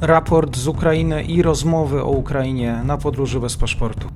raport z Ukrainy i rozmowy o Ukrainie na podróży bez paszportu.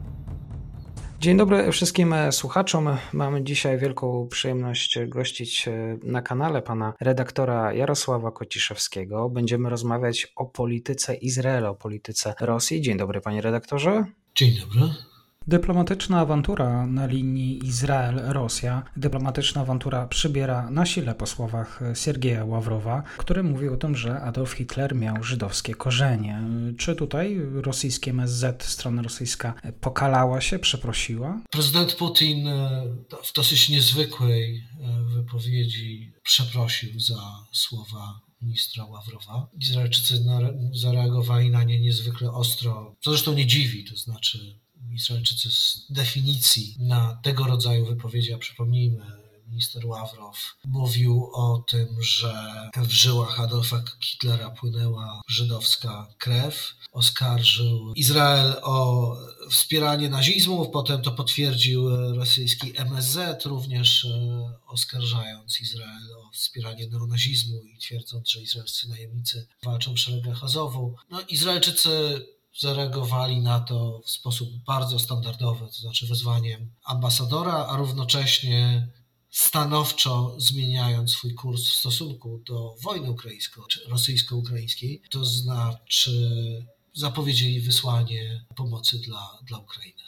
Dzień dobry wszystkim słuchaczom. Mamy dzisiaj wielką przyjemność gościć na kanale pana redaktora Jarosława Kociszewskiego. Będziemy rozmawiać o polityce Izraela, o polityce Rosji. Dzień dobry, panie redaktorze. Dzień dobry. Dyplomatyczna awantura na linii Izrael-Rosja. Dyplomatyczna awantura przybiera na sile po słowach Siergieja Ławrowa, który mówił o tym, że Adolf Hitler miał żydowskie korzenie. Czy tutaj rosyjskie MSZ, strona rosyjska, pokalała się, przeprosiła? Prezydent Putin e, w dosyć niezwykłej e, wypowiedzi przeprosił za słowa ministra Ławrowa. Izraelczycy zareagowali na nie niezwykle ostro, co zresztą nie dziwi, to znaczy Izraelczycy z definicji na tego rodzaju wypowiedzi, a przypomnijmy, minister Ławrow mówił o tym, że w żyłach Adolfa Hitlera płynęła żydowska krew. Oskarżył Izrael o wspieranie nazizmu, potem to potwierdził rosyjski MSZ, również e, oskarżając Izrael o wspieranie neonazizmu i twierdząc, że izraelscy najemnicy walczą w szeregach Azowu. No, Izraelczycy zareagowali na to w sposób bardzo standardowy, to znaczy wezwaniem ambasadora, a równocześnie stanowczo zmieniając swój kurs w stosunku do wojny ukraińsko, rosyjsko-ukraińskiej, to znaczy zapowiedzieli wysłanie pomocy dla, dla Ukrainy.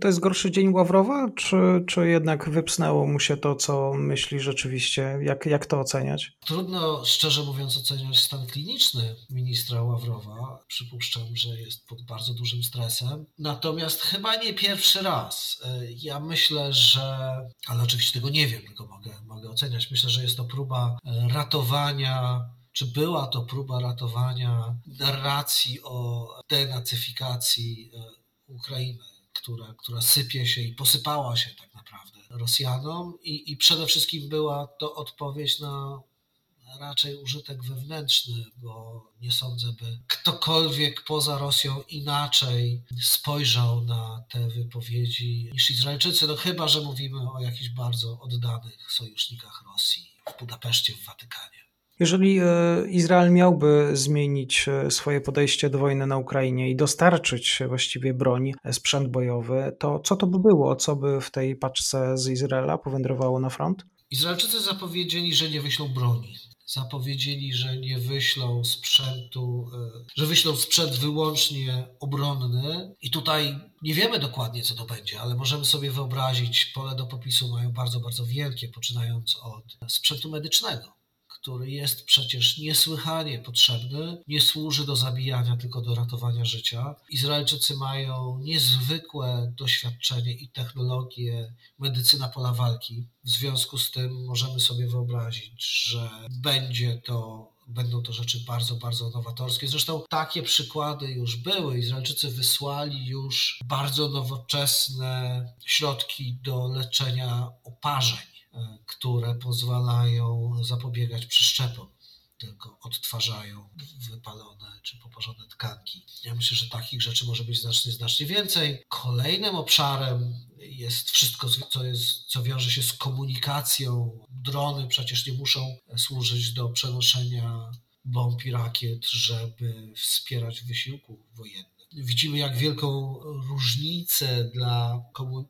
To jest gorszy dzień Ławrowa, czy, czy jednak wypsnęło mu się to, co myśli rzeczywiście? Jak, jak to oceniać? Trudno, szczerze mówiąc, oceniać stan kliniczny ministra Ławrowa. Przypuszczam, że jest pod bardzo dużym stresem. Natomiast chyba nie pierwszy raz. Ja myślę, że, ale oczywiście tego nie wiem, tylko mogę, mogę oceniać. Myślę, że jest to próba ratowania czy była to próba ratowania narracji o denacyfikacji e, Ukrainy która, która sypie się i posypała się tak naprawdę Rosjanom i, i przede wszystkim była to odpowiedź na raczej użytek wewnętrzny, bo nie sądzę, by ktokolwiek poza Rosją inaczej spojrzał na te wypowiedzi niż Izraelczycy, no chyba, że mówimy o jakichś bardzo oddanych sojusznikach Rosji w Budapeszcie, w Watykanie. Jeżeli e, Izrael miałby zmienić e, swoje podejście do wojny na Ukrainie i dostarczyć właściwie broń, e, sprzęt bojowy, to co to by było? Co by w tej paczce z Izraela powędrowało na front? Izraelczycy zapowiedzieli, że nie wyślą broni. Zapowiedzieli, że nie wyślą sprzętu, że wyślą sprzęt wyłącznie obronny. I tutaj nie wiemy dokładnie, co to będzie, ale możemy sobie wyobrazić, pole do popisu mają bardzo, bardzo wielkie, poczynając od sprzętu medycznego który jest przecież niesłychanie potrzebny, nie służy do zabijania, tylko do ratowania życia. Izraelczycy mają niezwykłe doświadczenie i technologię medycyna pola walki. W związku z tym możemy sobie wyobrazić, że będzie to będą to rzeczy bardzo, bardzo nowatorskie. Zresztą takie przykłady już były. Izraelczycy wysłali już bardzo nowoczesne środki do leczenia oparzeń które pozwalają zapobiegać przeszczepom, tylko odtwarzają wypalone czy poparzone tkanki. Ja myślę, że takich rzeczy może być znacznie, znacznie więcej. Kolejnym obszarem jest wszystko, co, jest, co wiąże się z komunikacją. Drony przecież nie muszą służyć do przenoszenia bomb i rakiet, żeby wspierać wysiłku wojenny widzimy, jak wielką różnicę dla,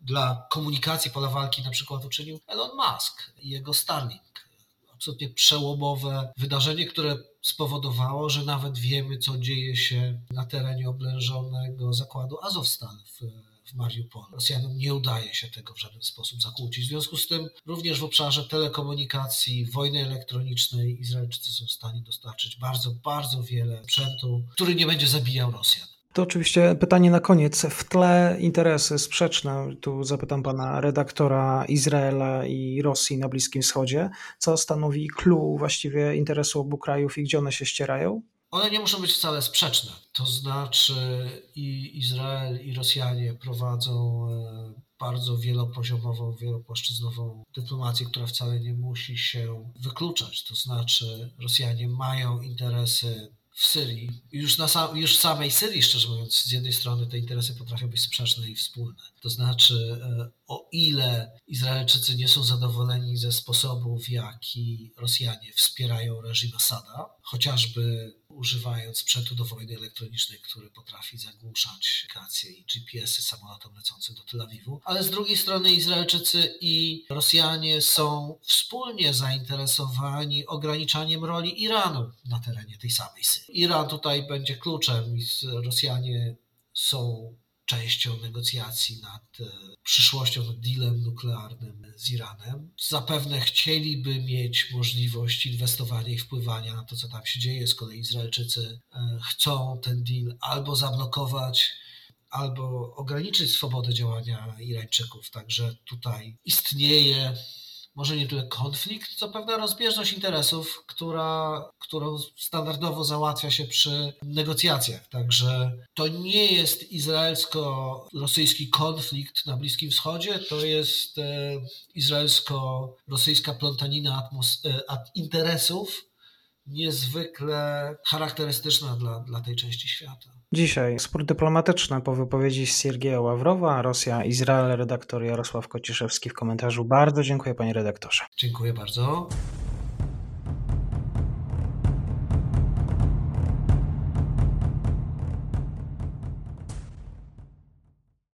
dla komunikacji pola walki na przykład uczynił Elon Musk i jego Starlink. Absolutnie przełomowe wydarzenie, które spowodowało, że nawet wiemy, co dzieje się na terenie oblężonego zakładu Azovstal w, w Mariupol. Rosjanom nie udaje się tego w żaden sposób zakłócić. W związku z tym również w obszarze telekomunikacji, wojny elektronicznej Izraelczycy są w stanie dostarczyć bardzo, bardzo wiele sprzętu, który nie będzie zabijał Rosjan. To oczywiście pytanie na koniec. W tle interesy sprzeczne. Tu zapytam pana redaktora Izraela i Rosji na Bliskim Wschodzie. Co stanowi clue właściwie interesu obu krajów i gdzie one się ścierają? One nie muszą być wcale sprzeczne. To znaczy i Izrael i Rosjanie prowadzą e, bardzo wielopoziomową, wielopłaszczyznową dyplomację, która wcale nie musi się wykluczać. To znaczy Rosjanie mają interesy w Syrii, już, na sam, już w samej Syrii, szczerze mówiąc, z jednej strony te interesy potrafią być sprzeczne i wspólne. To znaczy, e, o ile Izraelczycy nie są zadowoleni ze sposobu, w jaki Rosjanie wspierają reżim Asada, chociażby używając sprzętu do wojny elektronicznej, który potrafi zagłuszać aplikacje i GPS-y samolotom lecącym do Tel Awiwu. Ale z drugiej strony Izraelczycy i Rosjanie są wspólnie zainteresowani ograniczaniem roli Iranu na terenie tej samej Syrii. Iran tutaj będzie kluczem i Rosjanie są częścią negocjacji nad e, przyszłością, nad dealem nuklearnym z Iranem. Zapewne chcieliby mieć możliwość inwestowania i wpływania na to, co tam się dzieje. Z kolei Izraelczycy e, chcą ten deal albo zablokować, albo ograniczyć swobodę działania Irańczyków. Także tutaj istnieje może nie tyle konflikt, co pewna rozbieżność interesów, która, którą standardowo załatwia się przy negocjacjach. Także to nie jest izraelsko-rosyjski konflikt na Bliskim Wschodzie, to jest e, izraelsko-rosyjska plątanina e, interesów, niezwykle charakterystyczna dla, dla tej części świata. Dzisiaj spór dyplomatyczny po wypowiedzi Siergieja Ławrowa, Rosja, Izrael, redaktor Jarosław Kociszewski w komentarzu. Bardzo dziękuję panie redaktorze. Dziękuję bardzo.